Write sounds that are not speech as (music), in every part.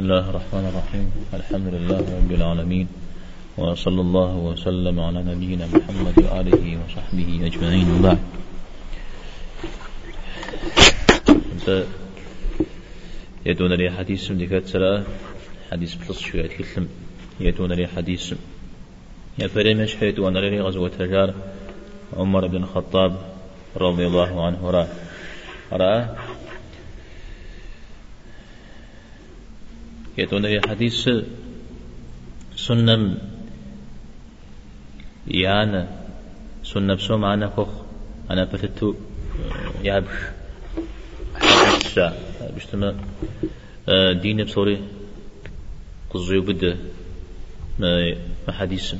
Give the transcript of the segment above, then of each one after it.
بسم الله الرحمن الرحيم الحمد لله رب العالمين وصلى الله وسلم على نبينا محمد وآله وصحبه أجمعين وبعد يدون لي حديث ديكات سلا حديث بلص شوية كلم يدون لي حديث يا فريمش حيث وأنا لي غزوة تجار عمر بن الخطاب رضي الله عنه رأى رأى يدون لي حديث سنم يانا سنة بسو معنا كوخ أنا بتتو يابش. حديث بشتما دين بصوري قزيو بده ما حديث.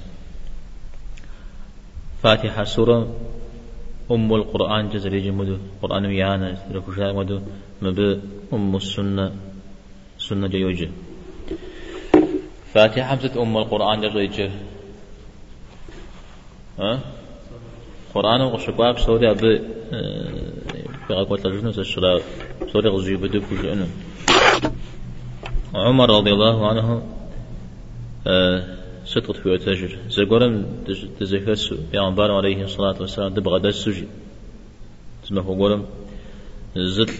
فاتحة سورة أم القرآن جزري جمدو قرآن ويانا ركوشا مدو مب أم السنة سنة جيوجة. فاتحة حمزة أم القرآن جزري ها؟ قرآن وشكواب سوري أب بغاقوة لجنة الشراء سوري غزي بدو كجأنه عمر رضي الله عنه ستقط في أتجر زقورم تزكسو بيعنبار عليه الصلاة والسلام دبغى دسوجي اسمه قولم زل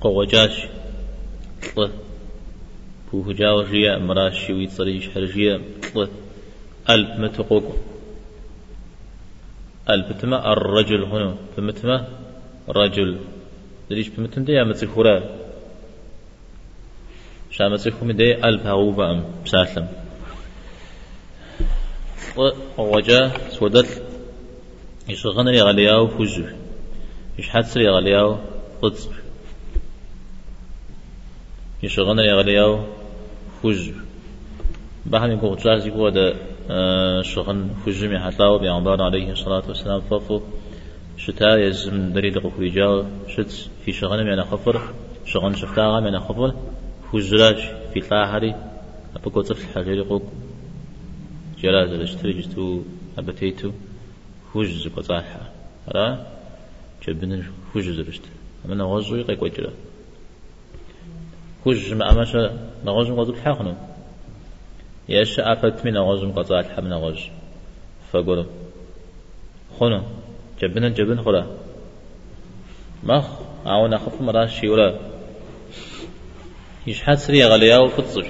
قوجاش بوه جاوجية مراشي ويتصريش حرجية طلة ألف متقوق ألف تما الرجل هنا. فمتما رجل. ليش بمتن دي متخورا شامت خم دي ألف هغوبة أم بسالم وجا سودل يشغن لي غلياو فوزو. يشحت لي غلياو قطب يشغن لي غلياو فوزو بحن يقول جاز يقول ده شغن فوزو من حتلاو بيعنبار عليه الصلاة والسلام ففو شتا يزم دريد قفري جاو شت في شغن من خفر. شغن شفتاغا من خفر. فوزراج في طاهري أبقى طفل حجري قوك جلاز الاشتري جستو أبتيتو فوز قطاحة را جبن فوز زرشت. أما نغزو يقيق وجرا فوز ما أماشا نغزو قدو الحاقنا ياش أفت من نغزو قطاحة من نغز فقولوا خنا جبنا جبن خلا مخ أو نخف مراش شيولا يشحات سري غليا وفتصر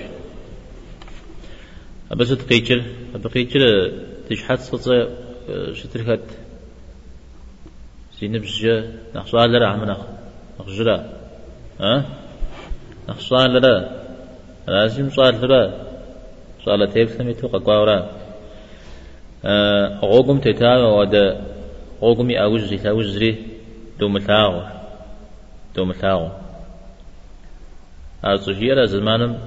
بس تقيتر بقيتر تشحات صوت شتركت زينب جا نخصال لرا عمنا نخجرا ها نخصال لرا. لازم صال لرا. صال تيب سميتو قاورا أغوكم تتاوى ودا أغوكم أوزري تاوزري دوم تاغو دوم تاغو أرزجيرا زمانم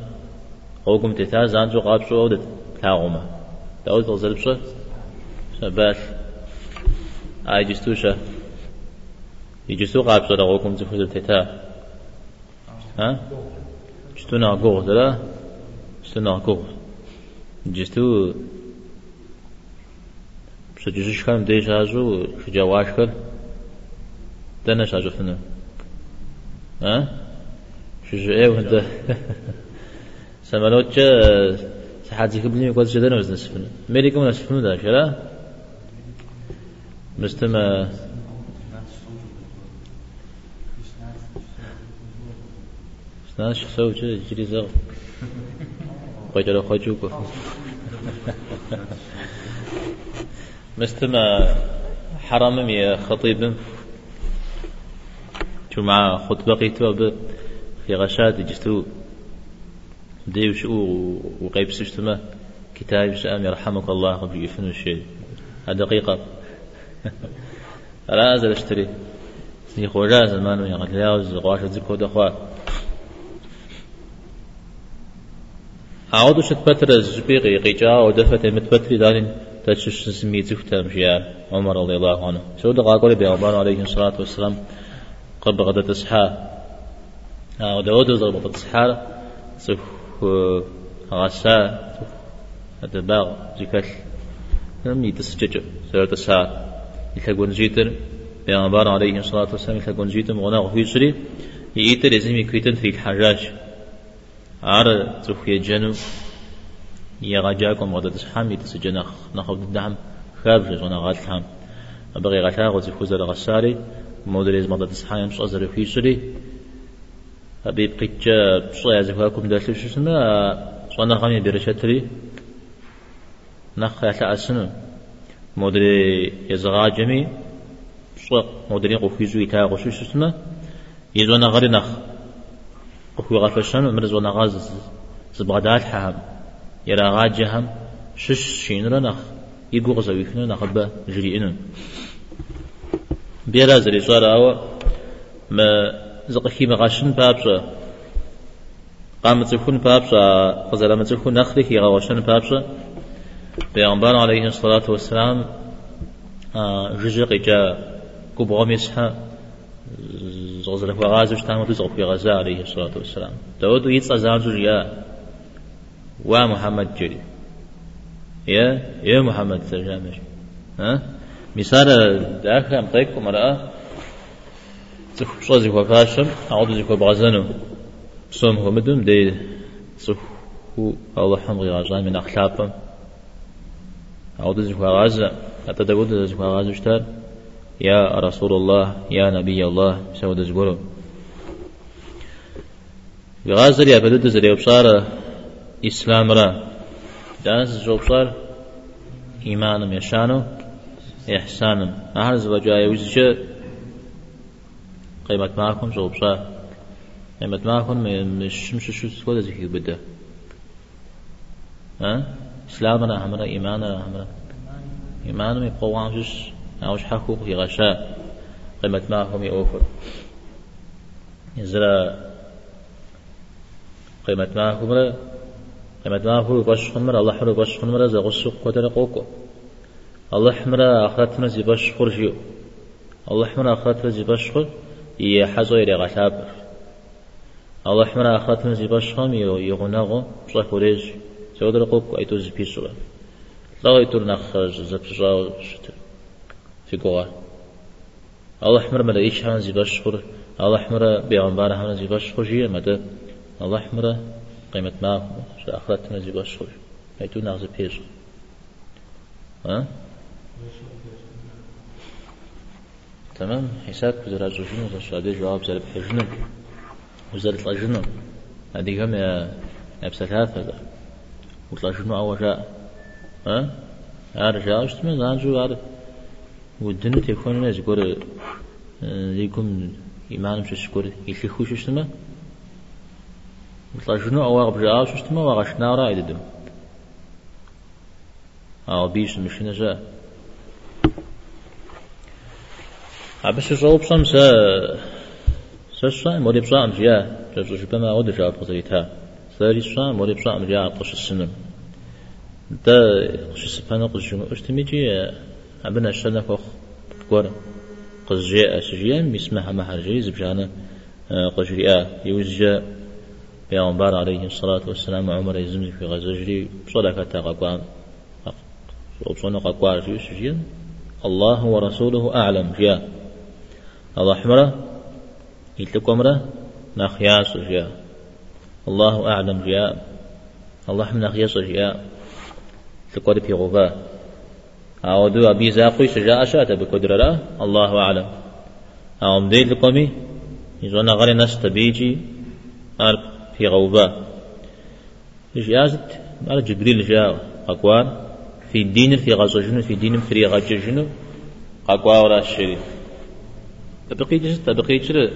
قوكم تتا زانجو قابشو أودت تاغوما. تاود تغزل بشا شبال آي جستوشا يجستو قابشو لغوكم تفوز تتا ها? جستو ناقوغ تلا جستو ناقوغ جستو جيشش كان ديش هاجو شجاواش كر دنا شاجو فنو ها شجو إيه وانت سمالوتش سحاتي كبلني يقول جدنا وزن سفن ميريكم نسفن دا شلا مستمع سناش سو جري زغ قجل خجوك مستمع حرام يا خطيب. جمعة خطبة قيتوا في غشاد جستو. ديو شو وقيب سشتما كتاب شأم يرحمك الله قبل يفن الشيء. دقيقة (laughs) لا أزل أشتري. زمان يا قد لاوز غواش زكو دخوا أعود شت بتر زبيقي قيجا ودفت متبتري دارين تشش سمي زفتا مشيا عمر رضي الله عنه شو دقا قولي بيغبان عليه الصلاة والسلام قبل غدا تصحى وداود ضربة تصحى سف غسا هذا باغ زكال لم يتسجج سيرة الساعة يتلقون جيتر بيغمبار عليه الصلاة والسلام يتلقون جيتر مغنى في سري يئتر يزمي كريتن في الحجاج عار تخي جنو يغاجاكم غدا تسحام يتسجنخ نخوض الدعم خاب جزونا غاتلهم أبغي غتاغ وتفوز الغساري مودريز مضى تسحام مش أزر في شري أبي بقيت بصويا زفاكم داشل شو سنة صونا غامي برشتري نخ يحلى أسنو مودري يزغاجمي صو مودري قفيزو يتاغ شو سنة يزونا غري نخ. قفي غفشان مرزونا غاز زبغدات حام يرا غاجهم شش شين نخ يقو زويفنا نخبا جريئنا بيرا زري صار أو ما زقخي مغاشن بابسا قامت تكون بابسا قزلا تكون نخلي كي غواشن بابسا بيغمبر عليه الصلاة والسلام جزق جاء كبغو مسحا زغزل فغاز وشتام تزغ في غزة عليه الصلاة والسلام داود يتصى زانجو يا ومحمد جري يا يا محمد ترجمش ها مثال داخل أم طيق مرأة تخصوص زكوا فاشم أعوذ زكوا بغزنو صوم هو مدوم دي صفو الله حمغي غزان من أخلاقهم أعوذ زكوا غازة حتى تقول زكوا غازة اشتار يا رسول الله يا نبي الله سود زقولو بغازر يا بدد زري بصار إسلام را. دانس جو بصار إيمانم يشانو إحسانم. أهرز وجاي وزجة قيمة معكم جو بصار قيمة معكم مش مش شو تقول زكي بده. ها؟ إسلامنا همنا إيماننا همنا إيماننا يبقوا عامش أوش حقوق يغشاء قيمة معهم يوفر يزرا قيمة معهم قيمة معهم باش خمر الله حلو باش خمر زغسوق قدر قوكو. الله حمرا أخرت مزي باش خرجيو الله حمرا أخرت مزي باش خر يحزو يري غشاب. الله حمرا أخرت مزي باش خم يغنغو بصح وريج سودر قوكو أيتو زبيسو لا يتور نخرج زبجاو شتر. في قوة. الله حمر ملا إيش هان زي بشخر الله حمر بيغمبار هان زي بشخر جيه مدى. الله حمر قيمة ما شو أخرتنا زي بشخر هيتو نغزي بيش. ها؟ تمام. حساب كذا راجو جنو. تشادي جواب زرب حجنو وزرت لجنو هذه هم يا نفس ثلاثة وطلع جنو أول جاء ها أرجع اشتمي زانجو عارف ودنو تكون ما زكور ليكم إيمان مش شكور يلي خوش اشتما مثلا شنو؟ أواغ بجاء شو اشتما وغشنا رأي ددم أو بيش مش نجا أبش جواب صم سا سا مودي بصا أمجيا جزو شبما؟ ود جواب قصيتها ساري صا مودي بصا أمجيا قش السنم. دا قش السبحانه قش جمع اشتميجي أبنا شنا فوق قر قزجاء أسجيان باسمها محرجي زبجانا قجرياء يوزجا بيغمبار عليه الصلاة والسلام عمر يزمزي في غزجري صدقة تقوان وبصنا قوار في سجيان الله ورسوله أعلم جاء الله حمرة يتلقمرة نخياس جاء الله أعلم جاء الله حمنا نخياس جاء تقول في غباه أو دو أبي زاقوي سجاء أشاة بقدرة الله أعلم. أو مديد لقومي يزونا غري ناس تبيجي في غوبة جازت على جبريل جاء أقوال في الدين في غزو جنو في دين في غزو جنو أقوال ولا الشريف تبقي جس تبقي جر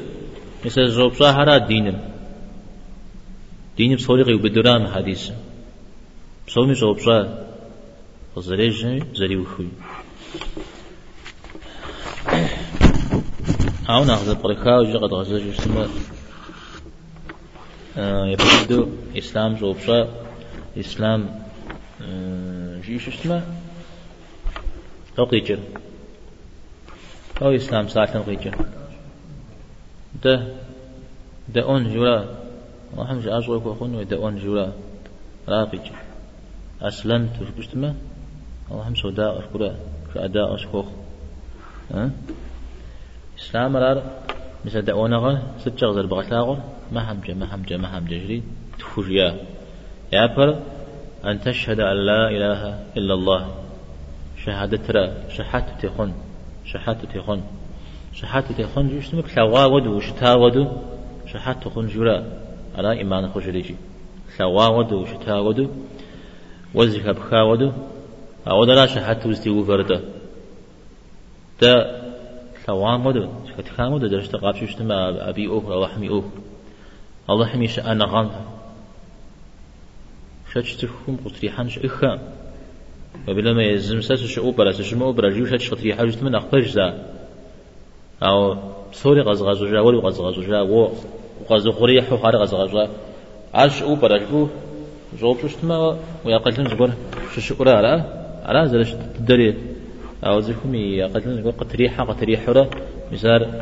مثل زوب صاحرا دين. دين بصوري بدرام حديث. بصومي زوب صاحر زريج زري وخوي أو ناخذ بركة وجقد غزة جسمة يبدو إسلام زوبشا إسلام جيش اسمه تقيجر أو إسلام ساعة تقيجر ده ده أون جولا جاء أزوج وخون ده أون جولا راقيجر أسلمت وشبشتمه اللهم سوداء أشكرا شهداء أشكوخ ها إسلام رار مثل دعونغا ست شغزر بغتاغر ما همجة ما همجة ما همجة جري تخرجيا يابر أن تشهد أن لا إله إلا الله شهادة ترى شحات تخون شحات تخون شحات تخون جوش تمك لوا ودو شتا ودو شحات تخون جورا على إيمان خجريجي لوا ودو شتا ودو وزيك بخا ودو أو لا شحات وزتي وفرده دا ثوام ودو شكتخام ودو درشت قابش يشتما أبي أوه الله حمي أوه. الله حمي شأنا غام. شاش ترخم قطريحان شئخا. وبلا ما يزم ساس شو أوبرا سشما أوبرا جيو شاش قطريحان جتما نخبش ذا. أو ثوري غز غزو جا ولي غز جا و غزو خريح وخاري غز غزو جا عاش أوبرا جو جوب شتما ويقلن جبر شو شكرا على زلش تدري أو زكم يقلن جبر قطريحة قطريحة مثال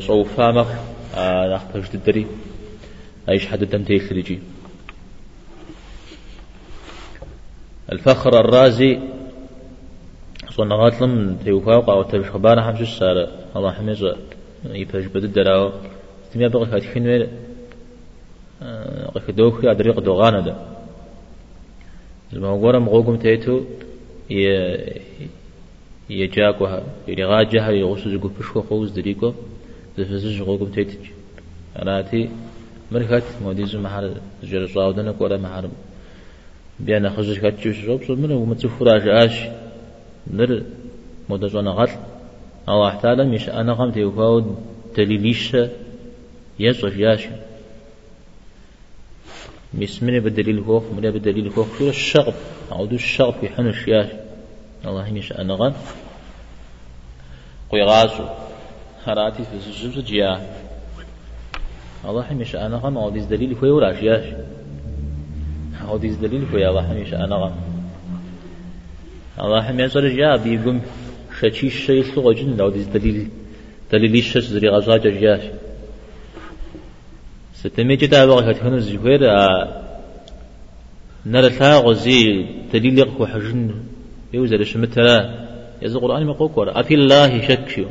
صوفا مخ نخبش تدري أيش حد تمتي خريجي الفخر الرازي صنع غاتلم تيوفاق أو تبش خبانا حمش سارة الله حميز يفرج بدد دراو تميا بغي كات خنوير قيك دوخي أدريق دوغانا دا غورا مغوكم تيتو يجاكوها يرغاجها يغسو زقو بشكو خوز دريكو زفزج غوكم تيتج. أنا تي مركات موديزو محل جرصاودنك ولا محل بيانا خزش كاتشوش روب صد منه ومتسفراج آش نر مدجونا غل. الله تعالى مش أنا قمت يفاود دليليش يزوج ياش. مش من بدليل خوف من بدليل خوف شو الشغب أو دو الشغب يحنش ياش الله مش أنا غل قوي غاسو هراتي في الزبز جيا الله مش أنا غل أو ديز دليل خوي ولا ياش هو ديز دليل كويا الله حميش أنا غم الله حمي أزر جاء بيقوم شتي الشيء سوى جن لو ديز دليل الشش زري غزاج جاش ستمي جدا بغي هتكون الزهير نرى ثا غزي دليل يقوى حجن يوزر شمترا يزي القرآن مقوى كورا أفي الله شك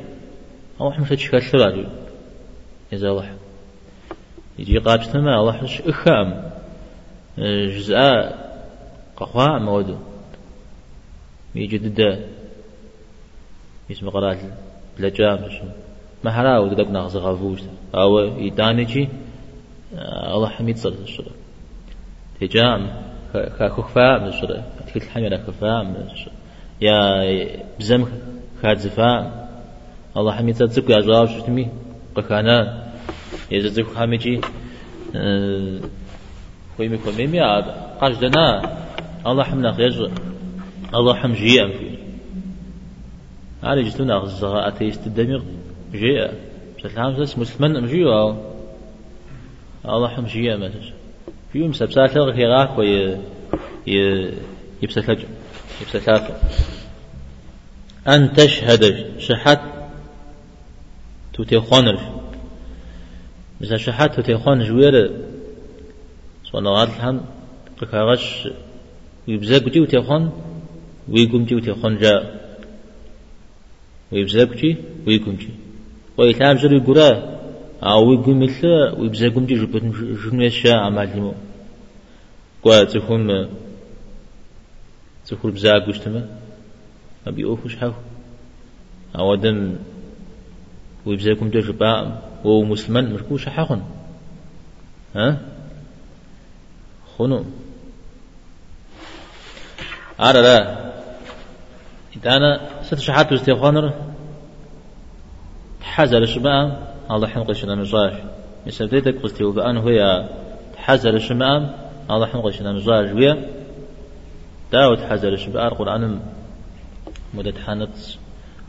أو حمشة شكال إذا الله يجي قابتنا الله حش إخام جزاء قخواء مودو يجد اسم قرات لجام ما حرا ودك ناقص غفوش أو يدانيجي الله حميد صلى الله تجام خخفاء من الشرع. تكت الحمي خفاء يا بزم خادزفاء الله حميد صلى الله عليه وسلم شتمي قكانا يززك حميجي أه خويمي خويمي قاش دنا. الله حمنا خيج الله حم جيء في هذا جتنا غزة أتيست الدمير جيء بس الحامس مسلمان مجيء الله حم جيء ما في يوم سبسات لغة غاك وي يبسلج يبسلات أن تشهد شحات تتخونر مثلا شحات تتخونر جوير ونغاد الحم قكاغش ويبزاق جي وتيخون ويقوم جي وتيخون جاء. ويبزاق جي ويقوم جي. ويتعب جري قرا أو يقوم مثل ويبزاقم جي جبت جنوية شاء عمال لمو قوى تكون تكون بزاق وشتما ما بيوفوش حاو أو دم ويبزاقم جي جباء ومسلمان مركوش حاخن ها خنو أرى لا إذا ست شحات استيقانر تحزر شمام الله حنقش نمزاج مثل ذلك قلت وبأن هو تحزر شمام الله حنقش نمزاج ويا. داود حزر شباب القرآن مدة حانت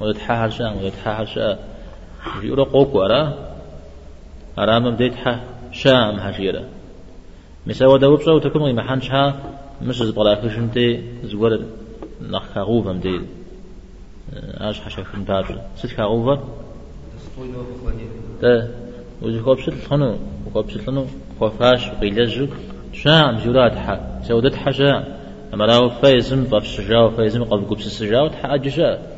مدة حاحر شاء مدة حاحر شاء. يقول قوكو أرى أرى مدة حا شاء مهاجيرا مسا دوب شو تكون ما حنشها مش زبلا خشنتي زور نخ خروف ام دي. آش حشا خن باب ست خروف ده وجه خوب شل خنو خوب شل خنو خوفاش قيلج شام جورات ح سودت حشا أما لو فايزم طف الشجاع فايزم قبل قبس السجاع وتحاج جاء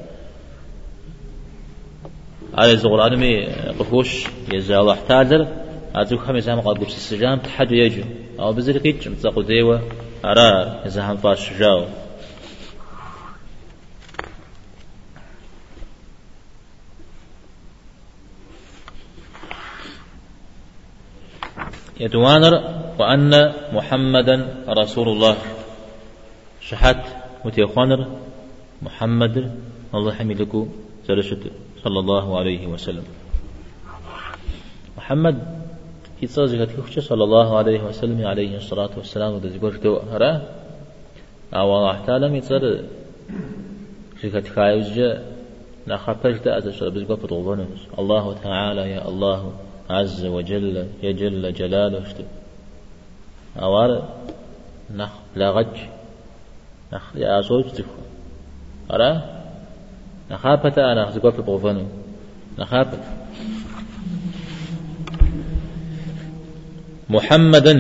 على زغل أدمي قفوش يزال احتاجر أتوك هم يسام قاد بس السجام تحد يجو. أو بزرقيت تقول ديوة أرى يسام فاش جاو يتوانر وأن محمدا رسول الله. شحات متيخوانر محمد الله حميدكو زرشت صلى الله عليه وسلم. محمد يتصل كتكوش صلى الله عليه وسلم عليه الصلاة والسلام ودزبور تو هرا أو الله تعالى يتصل شكت خايوز نخبش دا أتشر بزبور الله تعالى يا الله. عز وجل يجل جلاله. شتو أوار نخ لاغج نخ يا أصوج تكو أرى؟ نخابة أنا أخذ في بغفنو نخابة محمدا.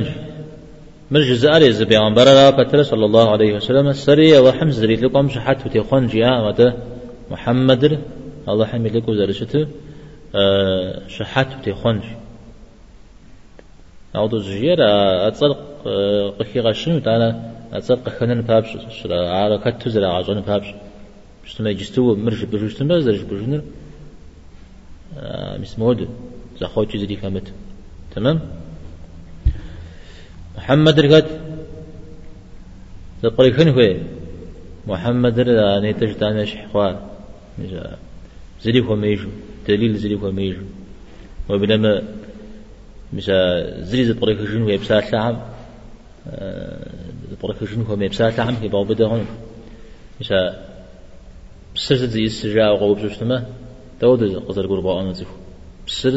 مرج زاري زبيان برا بتر صلى الله عليه وسلم. سري وحمز زريت لكم شحات وتيخون جاء متى محمد الله حمد لكم زرشته شحات وتيخون أعوذ زجير أتصدق قخي غشن تعالى أتصدق خنن بابش على كتو زرع عزون بابش شتما يجستو مرج بجوشتما زرج بجنر مسمود زخوتي زدي كامت تمام؟ محمد رقد تقولي خن هو محمد را نيتش دانش حوا زدي هو ميجو دليل زدي هو ميجو وبنما مشا زري زد طريق خشن هو يبسا شعب؟ طريق خشن هو ميبسا شعب؟ في باب بدهون مشا بسر زي السجاء وقوب شتما داود قصر قربا أنا زفو بسر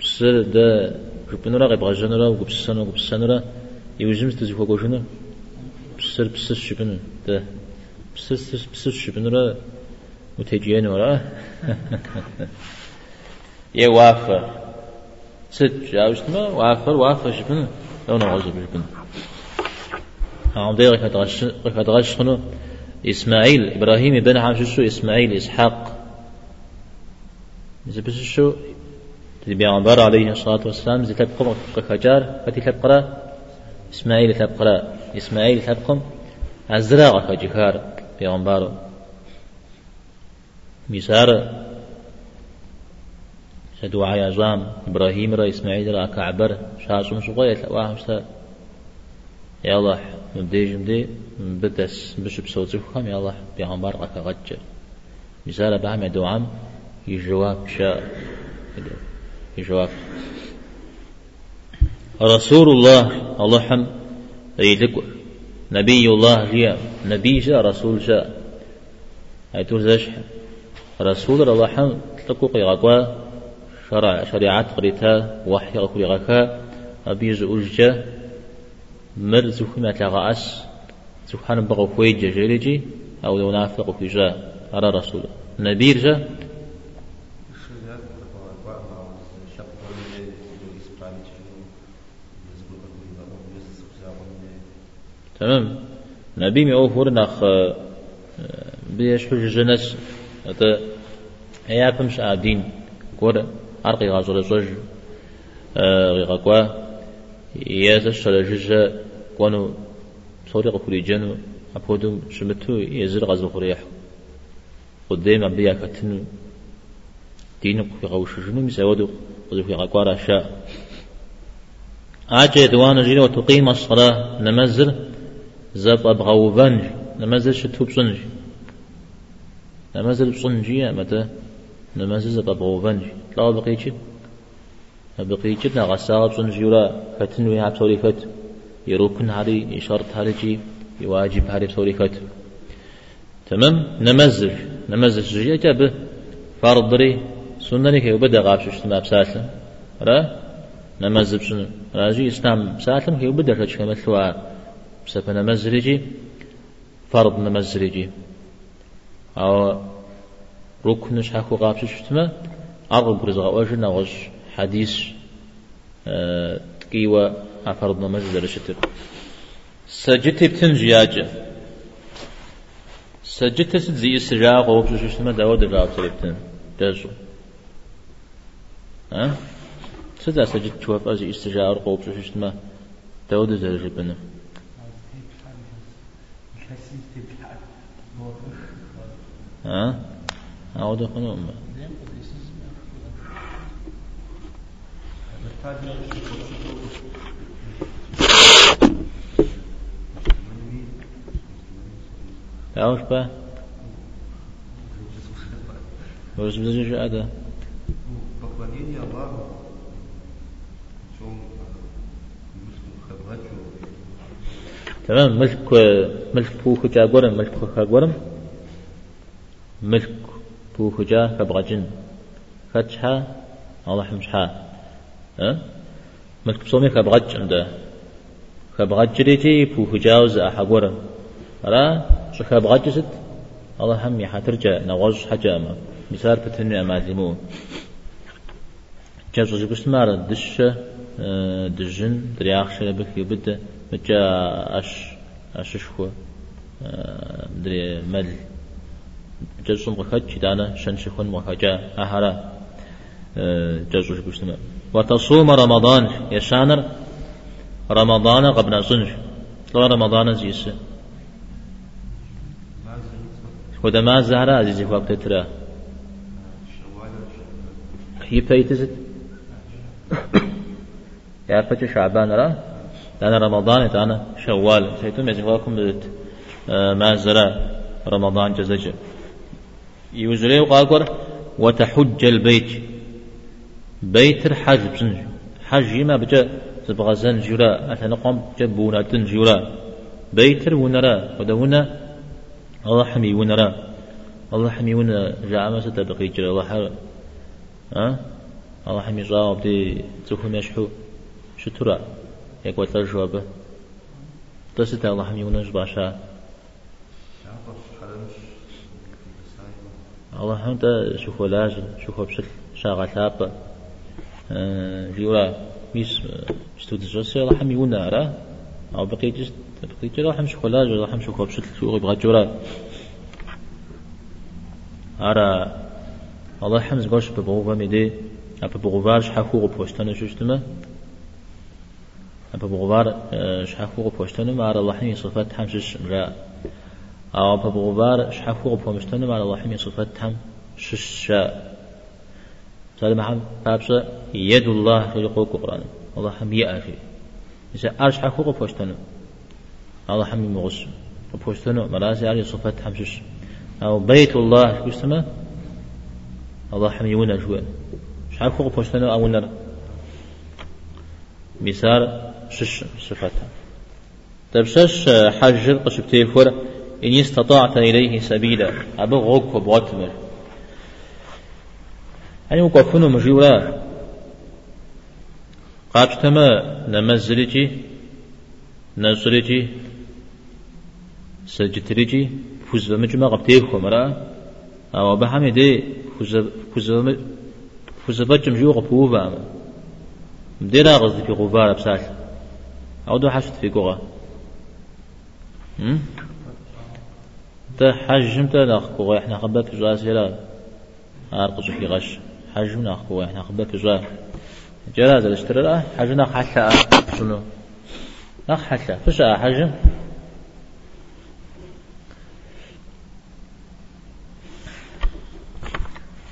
بسر ده كبنورا غيب غجنورا وقبسسانو وقبسسانورا يوجم تزفو قوشنو بسر بسر شبنو ده. بسر بسر شبنورا متجيان ورا (laughs) يا وافر. ست جاوشتما وافر وافر شبنو لو نغزو بشبنو هم ده غيب غشنو إسماعيل إبراهيم بن عاشوشو إسماعيل إسحاق. إذا بس شو؟ بيغمبر عليه الصلاة والسلام زي تبقى خجار فتي تبقى إسماعيل تبقى إسماعيل تبقى أزرع خجكار بيغمبر مسار سدعاء عظام إبراهيم را إسماعيل را كعبر شاسم سقيت واهم سا يا الله مبدي جمدي بدس بش بصوت خم الله بيغمبر قك غج مسار بعم دوام يجواب شاء يجواب رسول الله الله حم يدك نبي الله جاء نبي جاء رسول جاء أيتور زش رسول الله حم تلقوا قيغاقوا شرع شريعات قريتا وحي قريغاكا أبي زوجة مر زخمة لغاس سبحان بغو خويج جيريجي أو لو نافق في جاء على رسول. نبي جاء تمام. نبي مي أوفر نخ بيش حج جنس هذا هي أفهمش عادين كور أرقي غازول زوج غيغا كوا يزش شلجج كونو صوري قفوري جنو أبودو شمتو يزر غازو خريح قدام أبيا كتنو دينو في غوش جنو مسودو قدو في غاكوارا شاء. عاجة دوان جينا وتقيم الصلاة نمزر زب أبغو بنج نمزل شتو بصنج نمزل بصنجية متى؟ أبغو بنج لا بقيتش بقيتش نغسال بصنج يورا فتنوي عب سوري فت. يروكن هاري يشرط هاري يواجب هاري سوري فت. تمام؟ نمزل نمزل جيه جاب فرضري سنني كي وبدا غابش اشتما بساسل را؟ نمزل شنو راجي إسلام بساسل كي وبدا رجع مثلوا بسبب مزرجي فرض مزرجي أو ركن شحكو قابش شتما أرغب برزغ وجنا وج حديث أه تقيوة فرض مزر شتر سجدت بتنجياج سجدت زي السجاق وبش شتما داود الراب سلبتن جزو ها سدا سجد توف أزي استجار قوب شتما تود زر جبنا ها أعود خنوم تعرف بقى وش بزوج هذا поклонение Аллаху, تمام ملك ملك بوخ جا قرم ملك بوخ قرم ملك بوخ جا كبغجن فتحة الله حمشها أه؟ ملك بصومي كبغج عنده. كبغج ريتي بوخ جاوز أحا قرم را شو كبغج ست؟ الله هم يحترجع نغوز حاجة أما. مثال بتنمي أما ذمو جاز جبس مار دش دجن درياخ شلبك يبدأ. مجا أش أش شخو دري مل جاز سم غخج دانا شن شخون مخجا أهرا جاز جبس مار وتصوم رمضان يشانر رمضان قبل صنج لا رمضان زيس خدا ما زهرة عزيزي فوق تترى هي بيتزت يا فتش شعبان را؟ أنا رمضان أنا شوال. سيتم يزغاكم ما زرا رمضان جزج يوزري وقاقر وتحج البيت. بيت الحج بسنج حج ما بجا زبغزن جورا أتنقم جبونا تنجورا بيت ونرا ودونا الله حمي ونرا. الله حمي ونا جاء ما ستبقي جرا. الله حر أه الله حمي جاوب دي تخو مشحو. شترا. يقول ترجوب تست الله حمي ونج باشا الله هم تا شوفو لاج شوفو بشكل شاغل ثابة جيورا ميس شتو تجسي الله حمي ونا را أو بقي جست بقي جرا حم شوفو لاج الله حم شوفو بشكل شو يبغى جورا أرا الله حمز قوش ببغوغا ميدي أبا بغوار شحاكو بوشتنا شوشتما أبا بغوار شحاكو بوشتنا مع الله حمي صفات حمشش را أو أبا بغوار شحاكو بوشتنا مع الله حمي صفات حمشش سأل محمد بابسا يد الله في القوق قرآن. الله حمي أخي إذا أرش حاكو بوشتنا الله حمي مغش بوشتنا مراسي علي صفات حمشش أو بيت الله شوشتما الله حمي ونا شوي شحال فوق بوشتنا أو نر. مثال شش صفتها طيب شش حجر قشبتي فور. إن استطعت إليه سبيلا. أبو غوك وبغتمر يعني وقفنا مجيورا قابتما نمزلتي نزلتي سجتريتي فوز بمجمع قبتيه خمرا أو بحمدي فوز فوز فزبجم جو غبوبا. مديرا غزي في غبار بسال أو دو حشت في قوغا تا حجم تا ناخ قوغا إحنا خبا في جواز هلا أرقص في غش حجم ناخ قوغا إحنا خبا في جواز جراز الاشترى لا حجم ناخ حتى شنو؟ ناخ حتى فش حجم.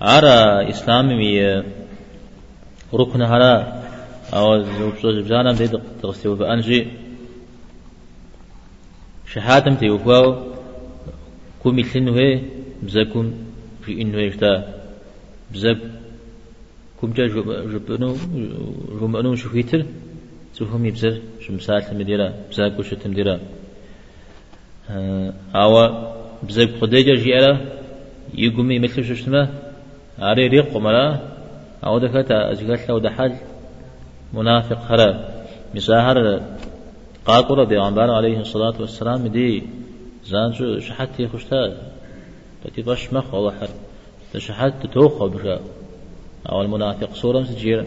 أرى إسلامي ركن هلا أو زوج بجانا بيد تغسيو بأنجي شهادم تيوفاو كومي تلنوه بزاكم في إنه يشتا بزاك كم جا جبنو جمعنو شفيتر سوهم يبزر شمسال تمديرا بزاك وش تمديرا أو بزاك خديجة جيرا يقومي مثل شو أري ريق مرا أو دكتا أزغت لو دحل منافق خرا. مساهر قاقرة بيغمبار عليه الصلاة والسلام دي زانجو شحت يخشتا تتي باش مخ والله حر تشحت توخ بشا أو المنافق سورة سجيرة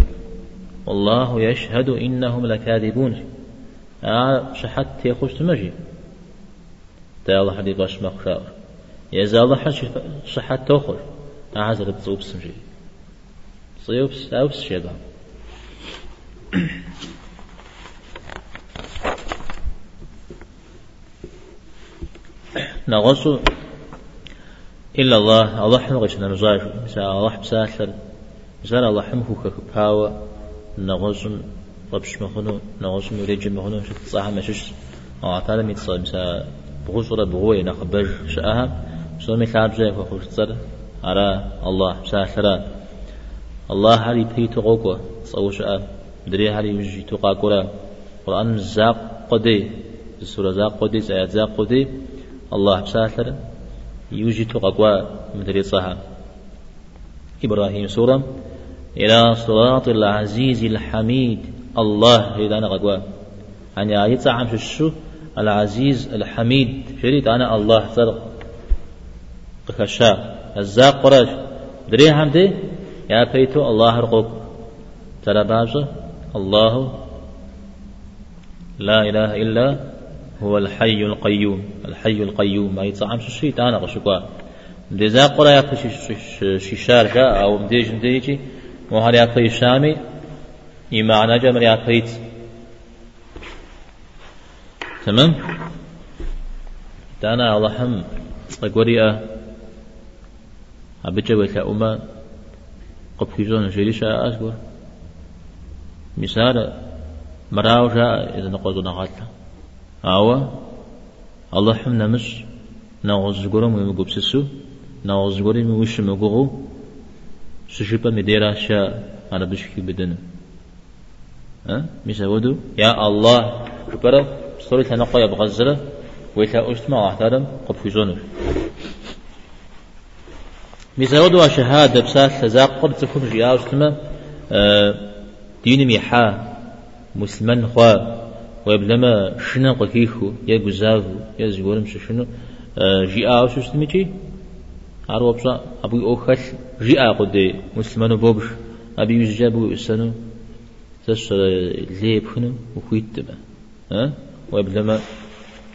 والله يشهد إنهم لكاذبون آه شحت يخشت مجي تا الله حدي باش مخ شاور يزال الله شحت توخر عازر بصوب سمجي صيوبس أوبس شباب نغصو إلا الله. الله حمغش نمزاج مثلا الله بساثر مثلا الله حمخو كباوة نغصو ربش مخنو نغصو مريج مخنو شت صاحة مشش أو تعالى ميتصل مثلا بغصورة بغوية نخبج شأها. سو مثال بزي فخوش تصر على الله بساثر الله هل يبهي تغوكو صو شأه دري هل يجي تقاكولا قرآن زاق قدي السورة زاق قدي زاق قدي. الله بساثر يوجي تقوى مدري صها إبراهيم سورة إلى صراط العزيز الحميد الله إذا أنا قوى أن آية عم شو العزيز الحميد شريط أنا الله صدق خشا الزاق قرش دري حمدي يا بيتو الله رقوك ترى الله لا إله إلا هو الحي القيوم الحي القيوم. ما يتصعم شو شيء تانا قشقوا ديزا قرأ يا شيشار جاء أو مديج مديجي وهل يا كي شامي؟ إيمان جمر يا كيت. تمام؟ تانا الله هم قوريا أبجا وكا أما قبكيزون جريشا أسقور مثال مراوجا إذا نقوز نغاتلا مش نغز جورم ويمجوب سسو نغز جورم وش مجوغو سجبا مديرا شاء على بشكي بدن ها مش ودو يا الله كبرة صوري تنقى يبغزرة ويتا أجتمع أحترم قب في زونر ميزاودو شهادة بسات لزاق قد تكون جياو أجتمع دين ميحا مسلمان خوا ويبلما شنا قكيخو يا جزافو يا زغورم شنو؟ جيا شو استميتي عرو بصا أبوي أوخل جيا قد مسلمان بوبش. أبي يجابو السنو تس ليب خنو وخيت تبا. ها؟ ويبلما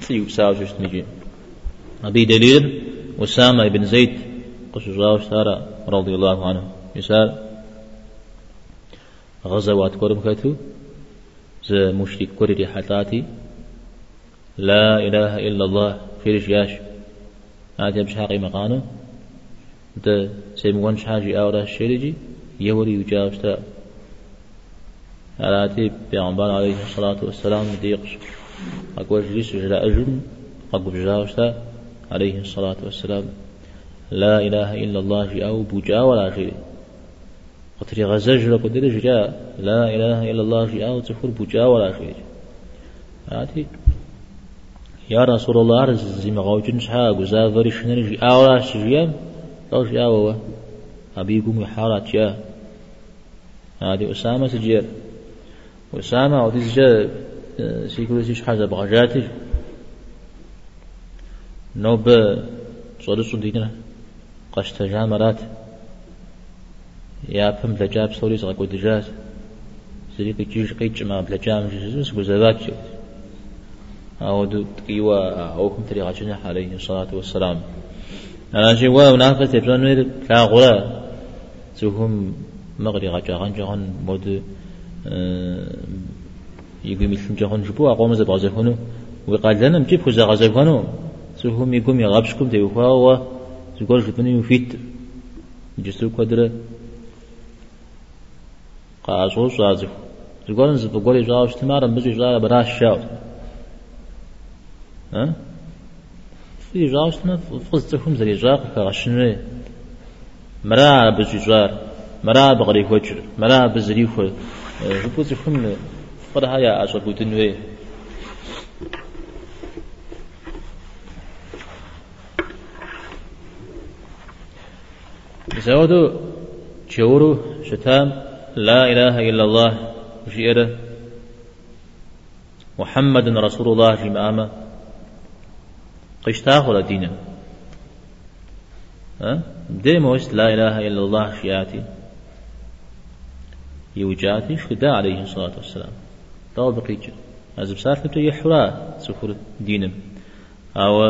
سيو ساو شو استميتي أبي دليل وسامة بن زيد. قش جاوش تارا رضي الله عنه. مثال غزوات كورم كاتو ز مشرك كوري حتاتي لا إله إلا الله خيرش ياش. هذا مش حقي مقانو ده سيمون شحاجي أورا الشريجي يوري وجاوشتا. علاتي بيغمبان عليه الصلاة والسلام ديقش. أقوى جليس جلا أجن أقوى جاوشتا عليه الصلاة والسلام. لا إله إلا الله جي أو بوجا ولا شيء قطري غزج لقدر جاء لا إله إلا الله جاء وتفر بجاء ولا شيء. هاتي يا رسول الله زي ما غوجن شها غزافر شنر جاء ولا شيء لو جاء هو أبيكم يحارات جاء هذه أسامة سجير. أسامة وديز جاء سيكول سيش حاجة بغجاتي نوب صدق صدقنا قشت جامرات. يا فم لجاب سوري زغا دجاج سريك جيج قيج ما بلجام جيجس وزبات أو دو تقيوا أو كم تري غاجنا عليه الصلاة والسلام. أنا شيء وا منافسة يبزون مير كا غلا سوهم مغري غاجا غان مود يقول مثل جهان جبوا أقوم زب غزفونو وقال لنا مجيب خزا غزفونو سوهم يقوم يغابشكم تيوفا و سوكور جبني يفيد جسو قدره قاسو صازف زغورن زب غوري جاو استمار مزي جاو براش شاو. ها؟ في جاو استمار فز تفهم زي جاو كغشنه مرا بزي جار مرا بغري وجر مرا بزري خو جبو تفهم فرها يا اشو بوتنوي زودو جورو شتام لا إله إلا الله جئر محمد رسول الله جمعاما قشتاه ولا دينا ها؟ ديموس لا إله إلا الله شياتي يوجاتي شدا عليه الصلاة والسلام. طول بقيت أزب سالت نبتو يحرا سفر دينم أو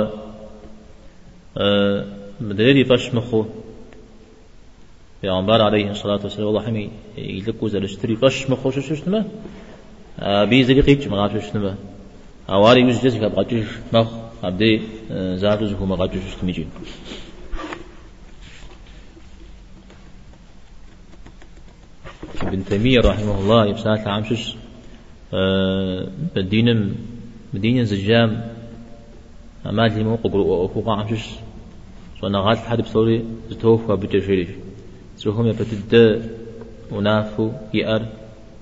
أه مدريدي فشمخو پیامبر علیه الصلاة والسلام الله همي يلقوا زل اشتري قش مخوش شنو بي زلي قيب مغاش شنو اواري يوجد كبقاش مخ عبدي زارو زكو مغاش شنو ميجي ابن تيمية رحمه الله يبسات عامشش بدينم بدين زجام أمال لي موقع وفوق عامشش سوانا غات حد بصوري زتوفى بتشريش سوهم يبتد ونافو يأر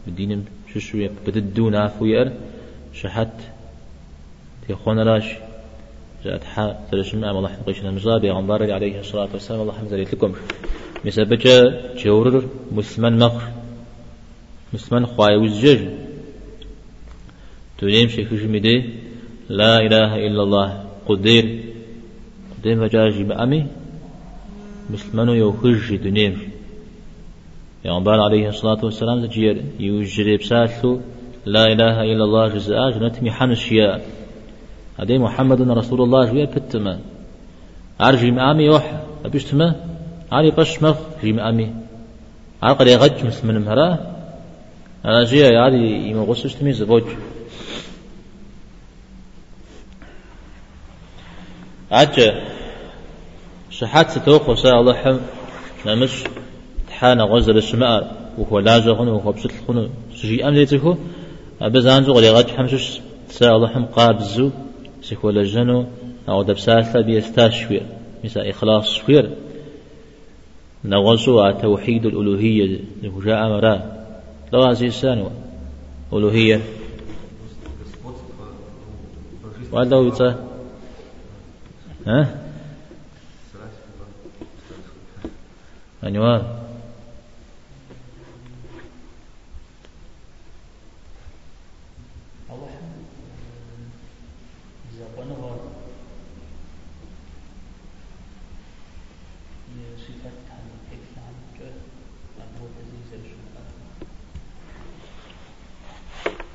بدينم ششو يبتد ونافو يأر. شحت تيخون راش. جاءت حا ترشم أم الله حقيشنا مزابي غنبار عليه الصلاة والسلام. الله حمد لكم. مسبجة جورر مسلمان مخر مسلمان خواي وزجج تنيم شيخ جميدي لا إله إلا الله. قدير. قدير فجاج بأمي. مسلمان يوخج دنيم يغنبال عليه الصلاة والسلام تجير يوجري بسالثو لا إله إلا الله جزاء جنتمي حنشيا هذه محمد رسول الله جوية كتما أرجي مأمي يوحى أبيشتما علي بش مخ جي مأمي عقل يغج مسلمان مهراه أنا جي يعني يما غسش تمي زبوج عجة شحات ستوق وساء الله حم نمش تحانا غزل السماء وهو لاجغن وهو بسط الخن سجي أم ليتكو أبزانزو غلي غج حمشش ساء الله حم قابزو سيكو لجنو أو دبسالة بيستاشوير مثل إخلاص شوير. نغزو توحيد الألوهية لهجاء مراه لو عزيز ثاني ألوهية. هو يتا. ها؟ أنوار.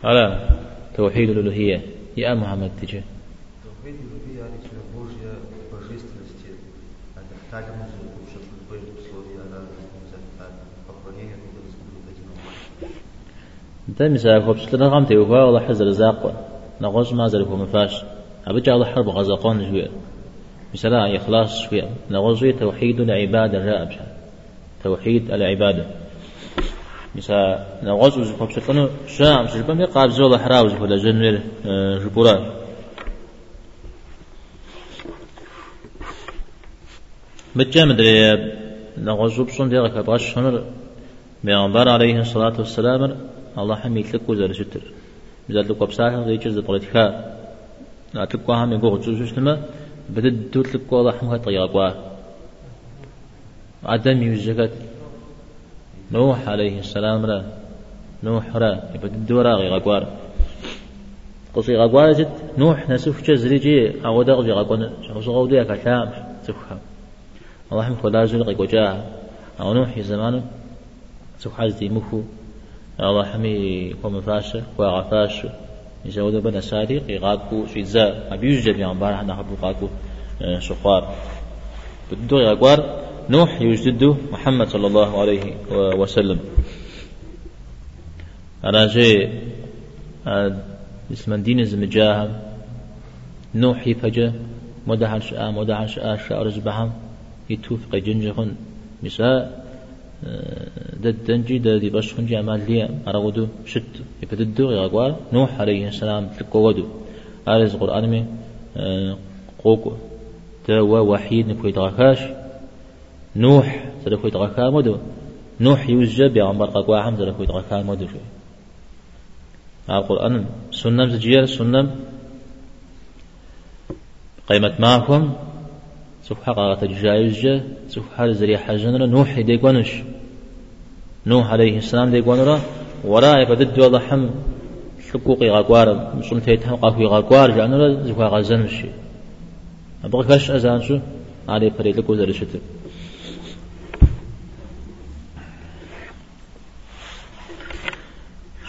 على توحيد الألوهية يا محمد تجي توحيد الألوهية يعني شنو Божья божественности. Это так мы уже в условии она поклонение انت مساك خبص لنا غام تيوفا والله حزر زاق نغوز ما زر هو مفاش أبجع الله حرب غزقون شوية مثلا إخلاص شوية نغوز توحيد العبادة الرائب توحيد العبادة مسا نغوز وز خبص لنا شام سجبا مي قاب زول حراوز ولا جنر جبورا بجا مدري نغوز بصون ديغا كباش شنر بيغمبر عليه الصلاة والسلام الله حمي تلك وزر ستر بزاد لك وبساحة غير جزء طريقها لا تلقوا هم يقول جزء شنما بدد تلقوا الله حمها طيقوا عدم يوجد نوح عليه السلام را. نوح را. يبدد ورا غي غقوار قصي غقوار جد نوح نسوف جزريجي أو دغجي غقوان شخص غوديا كلام سفها الله حمد خلا زول غي وجاه أو نوح زمانه سوف حزتي مخو. الله حمي قوم فاشة وغفاشة يزود بنا سادق يغاكو شيزا أبيوجد يعني بارح نحبو غاكو شخوار بدو غقوار نوح يوجد محمد صلى الله عليه وسلم. أنا جي اسم دين زمجاهم نوح يفجأ مدحن شاء مدحن شاء شاء رزبهم يتوفق جنجهن مساء دد دنجي ددي باش خنجي أمال لي أرغدو شت يبددو يغوار. نوح عليه السلام تكودو أرز قرآن مي قوكو توا وحيد نكوي تغاكاش نوح سلكوي تغاكا مدو نوح يوجد بيغمبر قاقوا عم سلكوي تغاكا مدو شوي. القرآن سنم سجير سنم قيمة معكم حقا تجايز سوف حال زريا حجنرا نوح ديقونش. نوح عليه السلام ديقونرا. وراء يبدد والله حم حقوقي غاقوار مسلم تيتهم قافي غاقوار جانرا. زوها غازنش أبغى كاش أزان شو عليه فريد لكو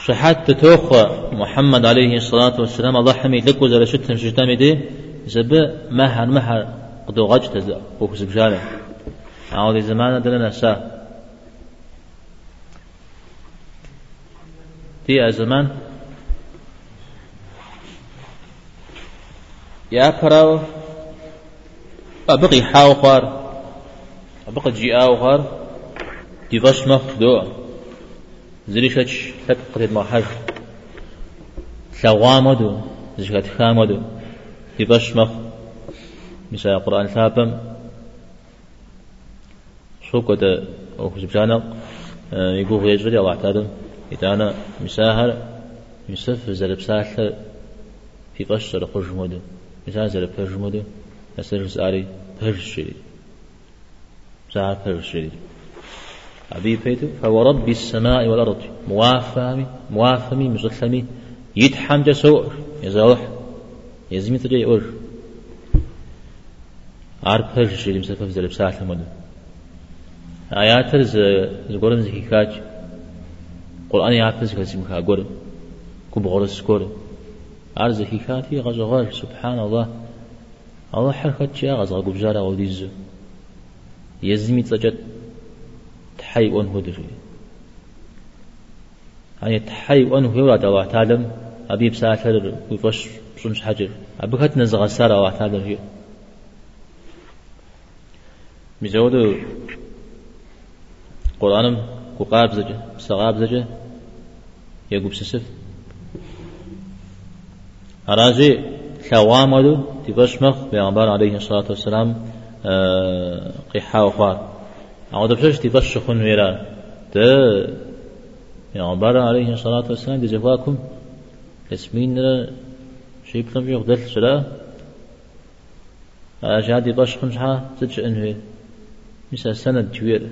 شحات تتوخى محمد عليه الصلاة والسلام. الله حمي لك وزر شتن شتامي دي. زب مهر مهر قدو غجت تزا بوكس بجالة عاودي زمانة دلنا سا. تي أزمان يا كراو. أبقي حاوخار. أبقي جي آوخار دي باش مخ دوه زري شتش لب قد ما حج ثوامدو زكاة خامدو فاش مخ مثال القرآن ثابم شو كده أو سبحانه يقول يجري الله تعالى إذا أنا مساهر يسف زرب ساحل في قشر خرج مدو مثال زرب خرج مدو أسر ساري خرج شري سار خرج شري أبي بيتو فورب السماء والأرض. موافمي موافمي مسلمي يتحم جسور يزوح يزمي تجي أور عارف خرج شري مسافة زرب ساحل مدو آيات ز زغورن زكيكاج قرآن يعرف كسيم كاغور كبغور سكور أرز زكيكاتي غزغار سبحان الله. الله حركة شيء غزغ بجارة وديز يزمي تجد تحي أن هدر يعني تحي أن هو الله تعالى أبي بساتر ويفش بسمش حجر. أبكت نزغ سارة الله تعالى هي مزودو قرآنم قاب زجة سغاب زجة يقوب سسف. أراجي ثوامدو تبشمخ بيغمبار عليه الصلاة والسلام آه، قيحا وخار أعود بشش تبشخن ويرا ت بيغمبار عليه الصلاة والسلام دي جفاكم اسمين شيء بلم يغدل سلا أجاد يبشخن شحا تجأ انه مثل سند جوير.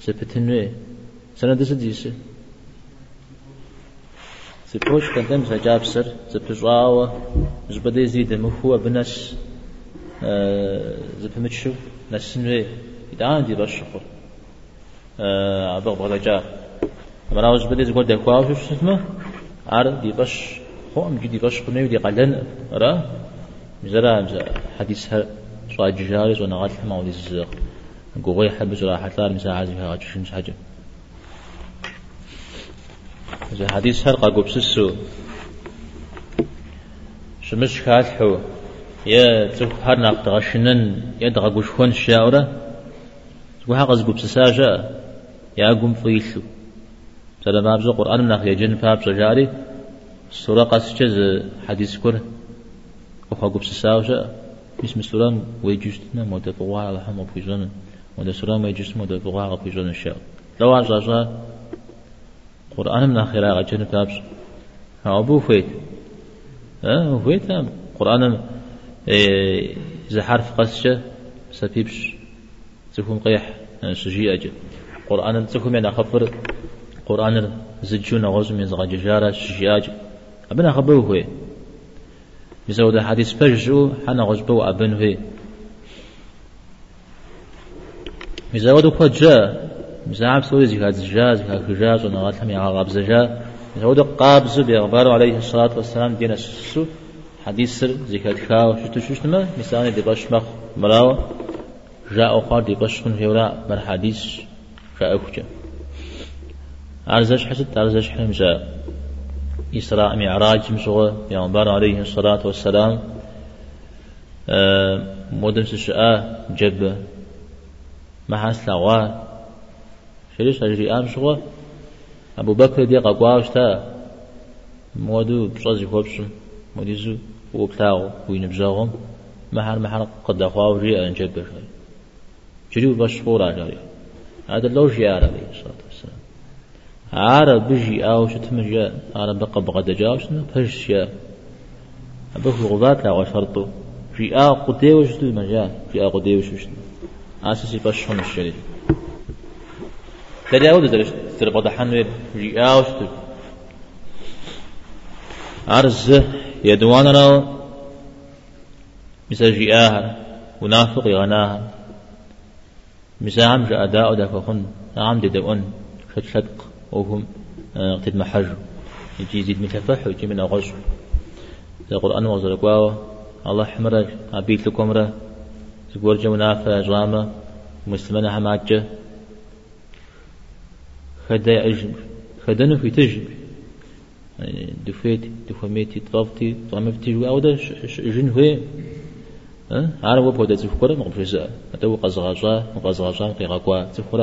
سبتنوي سنة دس ديس سبوش كان تم سجاب سر. سبجاوة زبدي زيد مفهوة بنس. زبمتشو نسنوي إدان دي بشخر عبق بغلجا أما أنا زبدي زقول دكواو شو اسمه؟ عار دي بش خو أم جدي بش خنوي دي قلن را مزرا مزرا حديثها شو جاري ونغات ما ودي الزق. قوي حب جرا حتى مسا عازي ها شنش حاجة إذا حديث هرقا قبسسو شمش كالحو يا تسوك هرنا تغشنن يدغا قشخون الشاورة تسوك حقز قبسساجا يا قم فيلو سلام أبزو قرآن من أخي جن فابزو جاري سورة قاسجز حديث كره. وخا قبسساجا بسم السلام ويجوستنا مدفوع على حمو بيجانن وده سورة ما يجسم وده بغاء في الشاو لو عزازا قرآن من آخر آغا جنة تابس أبو فيت أه فيت قرآن إذا حرف قسشة سبيبش تكون قيح. سجي أجل قرآن تكون من أخبر قرآن زجون غزم يزغى ججارة سجي أجل أبنا خبره هو. مثل حديث بجو حنا غزبو أبن هو. مزود كو جاء مزعب سوي زكاة الجاء زكاة الجاء ونغات لم يعغب زجاء مزود قابز بأخبار عليه الصلاة والسلام دين السسو حديث سر زكاة خاو شتو شتما مثلا دي باش مخ مراو من هورا مر حديث جاء أخجا أرزش حسد أرزش حمزة. إسراء معراج مشغى بأخبار عليه الصلاة والسلام. مدن سشاء جبه ما حس لغوا. شريش أجري أم شغوا أبو بكر دي قاقواش تا مودو بشازي خوبشم موديزو وبتاعو وين بجاهم محل محل قد أخواه جي أن جبر جريو بشفورا جاري. هذا لو جي عليه الصلاة والسلام. عارب بجي أو شتم جاء عارب بقى بغدا شنو فش جاء أبوك الغبات لا وشرطه جي آ قديوش دو مجال جي آ قديوش شنو أساسي بشهم الشريف. ترى أود درش ترى بعد حن رياوش تر أرز يدوان را مثل جياها ونافق يغناها عم جاء أداء دفخن عم ددون شد شدق وهم قتد محج يجي يزيد مثل فح ويجي من أغش القرآن وزرق واو الله حمرج أبيت لكم ره تقول جمنا جرامة مسلمنا حماجة خدا أجم خدنا في تجم دفيت دفميتي طفتي طمفتي جو أو ده جن أنا وبو ده تفكر ما قبل جزاء أتو قزغاجا قزغاجا قيقوا تفكر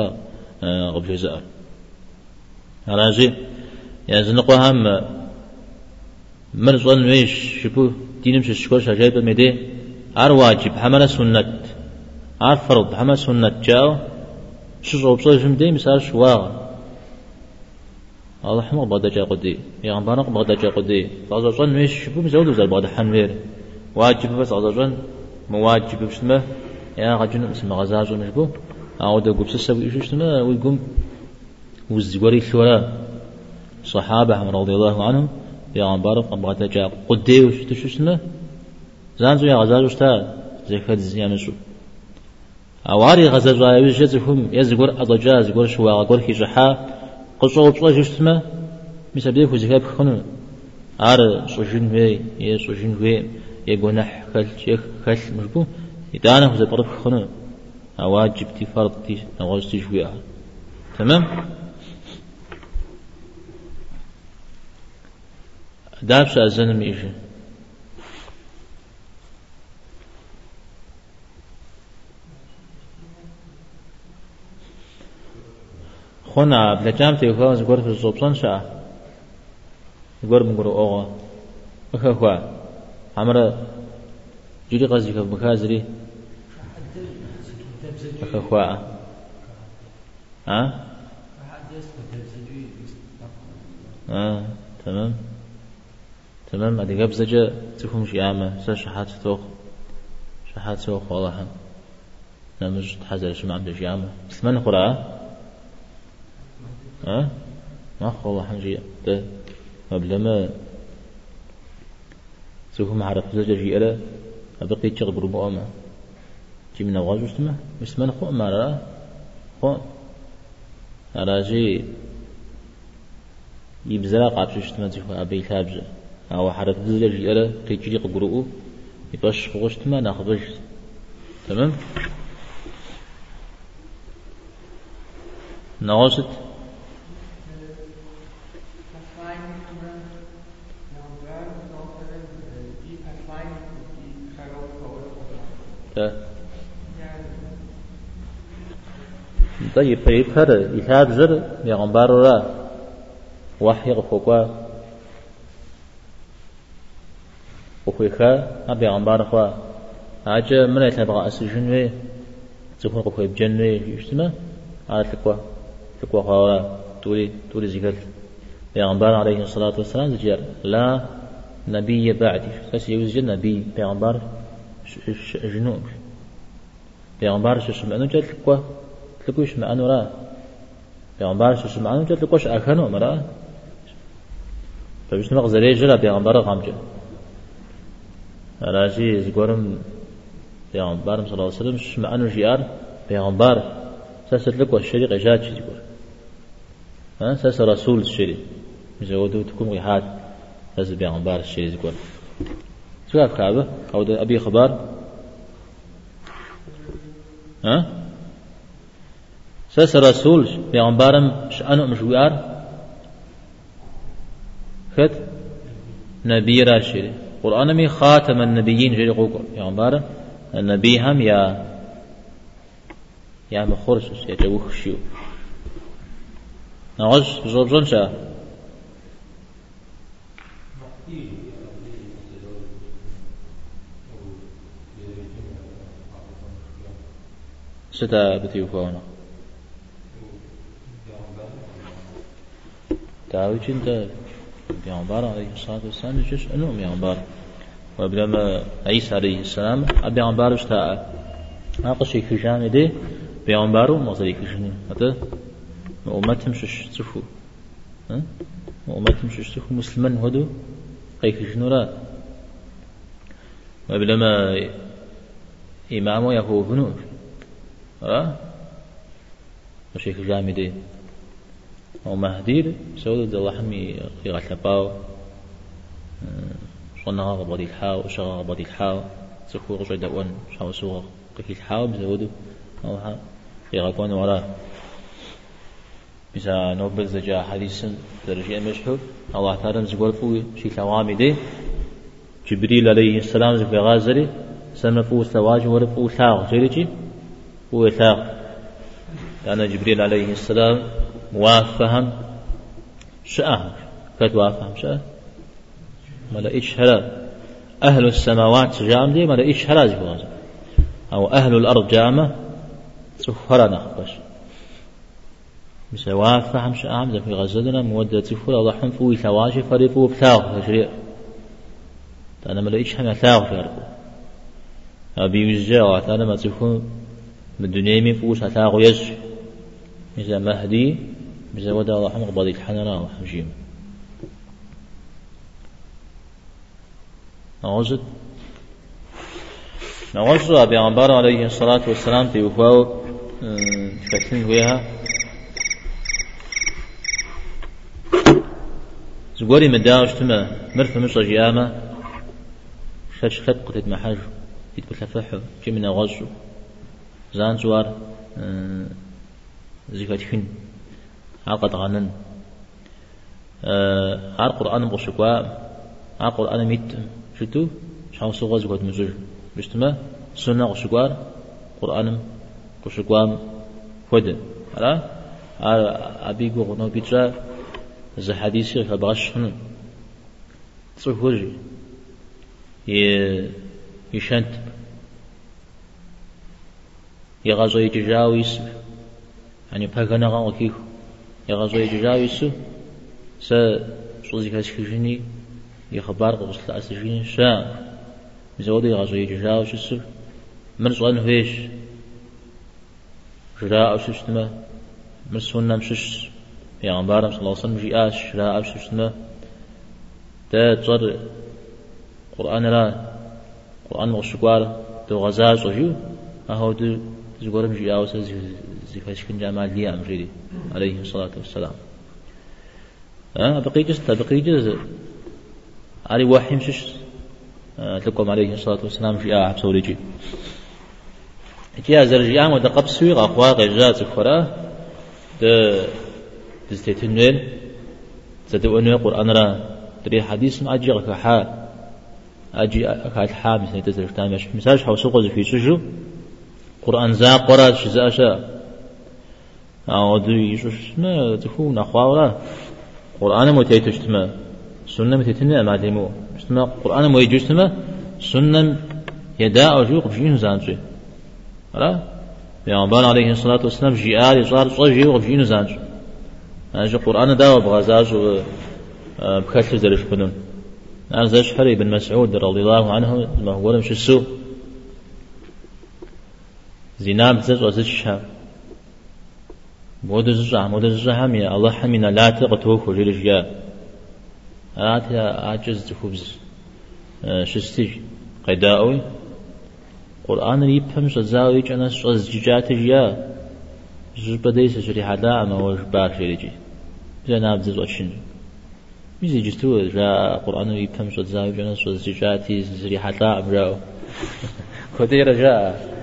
قبل جزاء على جي يعني زنقوا هم مرزون ويش شبو دينم شكور شجايب مدي عر واجب حمل سنة عر فرض حمل سنة جاو شو صوب صوب جمدي مثال شواغ الله حمق بغدا جا قدي. يا غنبانق بغدا جا قدي. فازوجن مش شبو مزود وزال بغدا حنوير واجب بس ازوجن مواجب بسمه يا غجن اسم غزاجو مشبو أو ده قبس السبب إيش اسمه ويقوم وزوري ثورة صحابة رضي الله عنهم يا غنبارق بغدا جا قدي وش تش اسمه زانزو يا غزاجو شتا زي كاد زيان شو أواري غزاجو يوجدهم يزغر أضجا زغر شوا غور كي جحا قصو بصو جسمه مثل بيك وزكاب خنو عار صجن وي يا صجن وي يا جناح خل مشبو يدانا وزا طرف خنو. أواجب تي فرض تي نغوز تجويها تمام؟ دابش أزنم إيجي خنا بلجام تي خلاص غور في الصوبصان شا غور مغور اوغا جيري قصدي في بكازري اخا خوا ها آه تمام. تمام. أدي قبزجة تفهم شيامة سا شحات توخ شحات توخ والله نمج تحزر شو عم شيامة بس من قرأ ها؟ ما والله حنجي ده قبل سوف ما عرف زوجة جي ألا أبقي تشغل بربو أما جي من أغاز وستما بس من خو ما رأى خو. جي يبزلا قابش وستما تشوف أبي ثابجة أو حرف زوجة جي ألا تيجي قبرؤو يبش خوشتما ناخذ تمام؟ نغوست طيب هذا يثاب زر يغنبار را وحي غفوكوا وخويخا أبي غنبار خوا. عجا من يتبغى أسجن وي تكون قفوي بجن وي يشتما على تقوى تقوى خوا تولي تولي زيكال بيغمبار عليه الصلاة والسلام زجر. لا نبي بعدي ساسي يوزج نبي بيغمبار. جنوب بيغمبار شو سمعنو جل تقوى تلقوش معنو را بيغمبار شو سمعنو جل تلقوش أخنو مرا فبيش نمغ زري جلا بيغمبار غامجة راجي زقورم بيغمبار صلى الله عليه وسلم شو معنو جيار بيغمبار ساسة تلقوى الشريق إجاد شي زقور ها ساسة رسول الشريق مزودو تكون غيحات ساسة بيغمبار الشريق زقور شو كعبة أو أبي خبار؟ ها؟ سس رسول پیغمبرم شأنو مشوار خد؟ نبي راشد. قرآن مي خاتم النبيين جري قوكو پیغمبر النبي هم يا يا مخرج يا جوخ شيو نعوش جوب ستا بتيوفونا داوي جندا بيغمبار عليه الصلاة والسلام جش أنو بيغمبار وبلما عيسى عليه السلام بيغمبار اشتاء ناقش يكجان دي بيغمبارو مصري كجن هذا وأمتهم شش تفو وأمتهم شش تفو مسلمان هدو قيك جنورا وبلما إمامه يهو بنور ها؟ وشيخ جامدي ومهدير سود حمي في غتلباو صنها غبدي الحاو وشغا غبدي الحاو. سكو رجع دوان شاو سوغ قفي الحاو بزودو أو ها في غكوان ورا. مثلا نوبل زجا حديث درجة مشهور الله تعالى زقول فوي. شي ثوامي دي. جبريل عليه السلام زي غازري سمى فو ثواج ورفو ثاغ. جريجي ثاغ كان جبريل عليه السلام موافهم شأه كت وافهم شأه ملا إيش هلا أهل السماوات جام دي ملا إيش هلا زي أو أهل الأرض جامة سفرنا نخبش. مسوا فهم شام في غزلنا مودة تفول الله حم فوي ثواجي فريفو بثاغ تشريع. أنا ما لقيتش حنا ثاغ في أربو أبي وزجا أنا ما تكون من الدنيا من فوس ثاغ يز مثل مهدي مثل ودا الله حم قبضي الحننا وحمجيم نوزد نوزد أبي عمبار عليه الصلاة والسلام في وفاو شكلين ويها. زغوري مداوش تما مرف مش جيامة شش خد قتت محاج جي من غزو زان زوار زيفات خن عقد غنن عار قرآن بوشكوا عار قرآن ميت شتو شاو سوغا زغوت مزوج بشتما سنة غشكوار قرآن غشكوا فد على أبي غنو بيترا ز حديثي خبرشن صفوري ي يشنت يغازو يجاويس يعني بهغنا غان وكيخ يغازو يجاويس س شوزي كاشكيجني يخبار قبص الأسجين شا زودي يغازو يجاويس من سؤال هيش جراء ششتما من سنة مشش پیغمبرم صلی الله علیه وسلم جیاش را ابششنا تا تصر قرآن را قرآن مغشقوار تو غزاز وجو أهو دو زقورم جيا وسا زكاش كن جمال لي أمريدي عليه الصلاة والسلام. بقي جز بقي جز علي وحي مشش لكم عليه الصلاة والسلام جيا عبسوري جي جيا زرجيان ودقب سويق أخواق إجازة فراه ده تستيتنويل تدونو قرآن را تري حديث ما أجي كحا أجي أكاد حا مثل تزرق تامش مثال حو سوق في شجو قرآن زا قرآن شزا شا أو دو يشوش ما تكون أخوارا قرآن مو تيتشتما سنة متتنا ما ديمو شتما قرآن مو يجوشتما سنة يدا أو جو قبشين زانجي ألا بيان عليه الصلاة والسلام جيال يصار صجي وقبشين زانجي أنا قرآن داوى بغزاج بكثر زرش بنون أنا زرش حري بن مسعود رضي الله عنه ما هو لم شسو زنام زج وزج شام. بود زجا بود زجا هم يا الله حمينا لا تقتوه وجل جيا آت عجز خبز شستي قداوي قرآن يفهم شزاوي جنا شزجات جيا زبديس شري حدا ما هو بار شريجي جناب زز وشن ميزي جتو جاء قرآن يفهم شو زاوي جنا شو زجاتي زري حتا أمراو كثير (laughs) جاء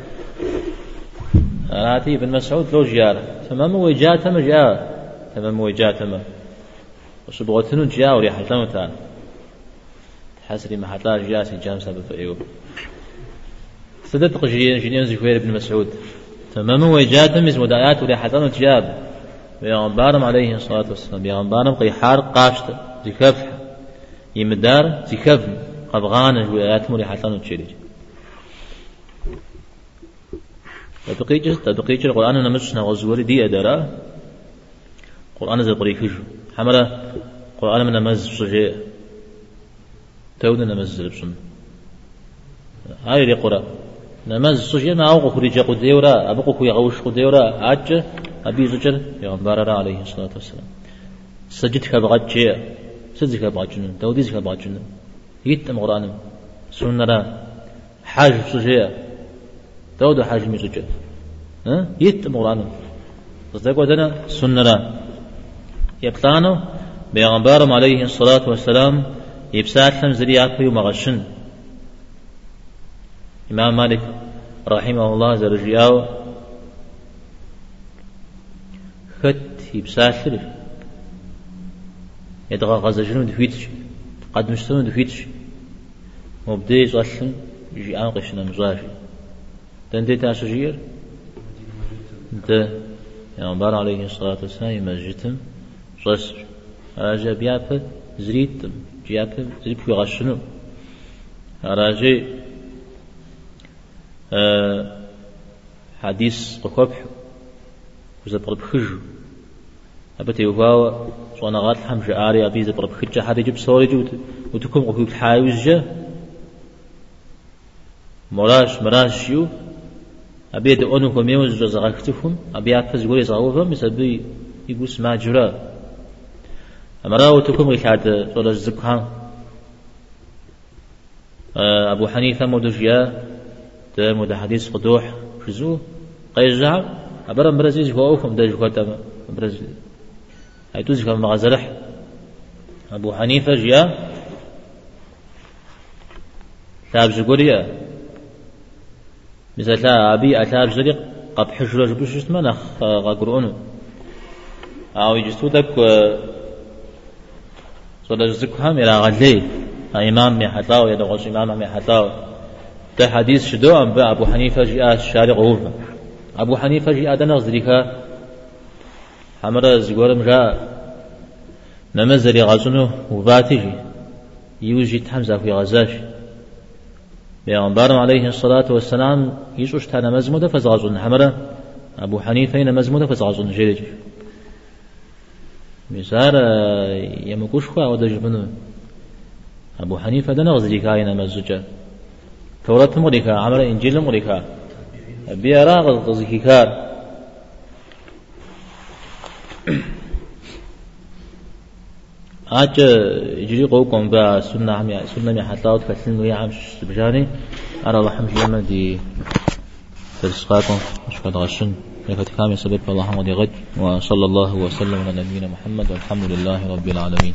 راتي بن مسعود لو جار تمام وجاتما جاء تمام وجاتما وشبغتنو جاء وري حتا متان حسري ما حتا جاء سي جام سبب ايوب صدق جيان زكوير بن مسعود. تمام وجاتم اسم ودايات وري حتا جاب بيغمبارم عليه الصلاة والسلام. بيغمبارم قي حار قاشت. زكف يمدار زكف قبغان جويات مري حسن تبقيج تبقيج القرآن نمشنا غزور دي أدرا قرآن زي قريكج حمرة قرآن من نمز سجي تود نمز لبسن. هاي اللي قرأ. نمز سجي ما أوقف رجا قديورا أبقى كوي غوش قديورا عجة أبي زجر يغنبار عليه الصلاة والسلام. سجد كبغت شيء سجد كبغت جنون دودي كبغت جنون يتم قرآن. سنة حاج سجية دود حاج مي سجد ها؟ يتم قرآن تصدق ودنا سنة را. يبتانو بيغنبارم عليه الصلاة والسلام يبسات لم زريات في مغشن. إمام مالك رحمه الله زرجياو خت يبساثر يدغى غزجنو دفيتش قد مشتنو دفيتش مبدي صلن يجي آن قشنا مزافي تندي تاسجير انت يا بار عليه الصلاة والسلام مسجدتم صسر راجع بيابا زريتم جيابا زريب في غشنو. راجع أه حديث قكبح وزبر بخجو أبتي وفاوة صوانا غات الحمش آري أبي زبر بخجة حد يجب صوري جو وتكم قفوك الحاوز جا. مراش مراش يو. أبي دعونو كم يوز زغاكتفهم أبي أفز قولي زغوفهم يسبي يقول سما جرا أمراو تكم غيحاد صورة الزكهان أبو حنيفة مدجيا ده مد حديث قدوح شزو قيجع أبرا برزيز هو أوفم ده جوكتا توزي كما غزرح أبو حنيفة جيا تاب زقوريا مثل أبي أتاب زريق قب حجر جبوش اسمنا غقرؤونه أو يجسو دك صلى زكها ميرا غلي إمام مي يدغوش إمام مي ده حديث شدو أم أبو حنيفة جاء الشارع غوفا أبو حنيفة جاء دنا غزريكا حمرا زغورم جاء نمزري غزنو وباتجي يوجي تحمزة في غزاش. بيغمبارم عليه الصلاة والسلام يشوش تانا مزمودة فزغزون حمرا أبو حنيفة مزمودة فزغزون جريج مسار يمكوش خوا ودج منه أبو حنيفة دنا غزريكا ينمزجا توراة مريكا عمل إنجيل مريكا بيرا غزكيكار آج يجري قوكم با سنة عم سنة مي حتلاوت كتلين ويا عم بجاني أرى الله حمش يما دي ترسقاكم مش قد غشن. لك كامل سبب الله حمد غد وصلى الله وسلم على نبينا محمد والحمد لله رب العالمين.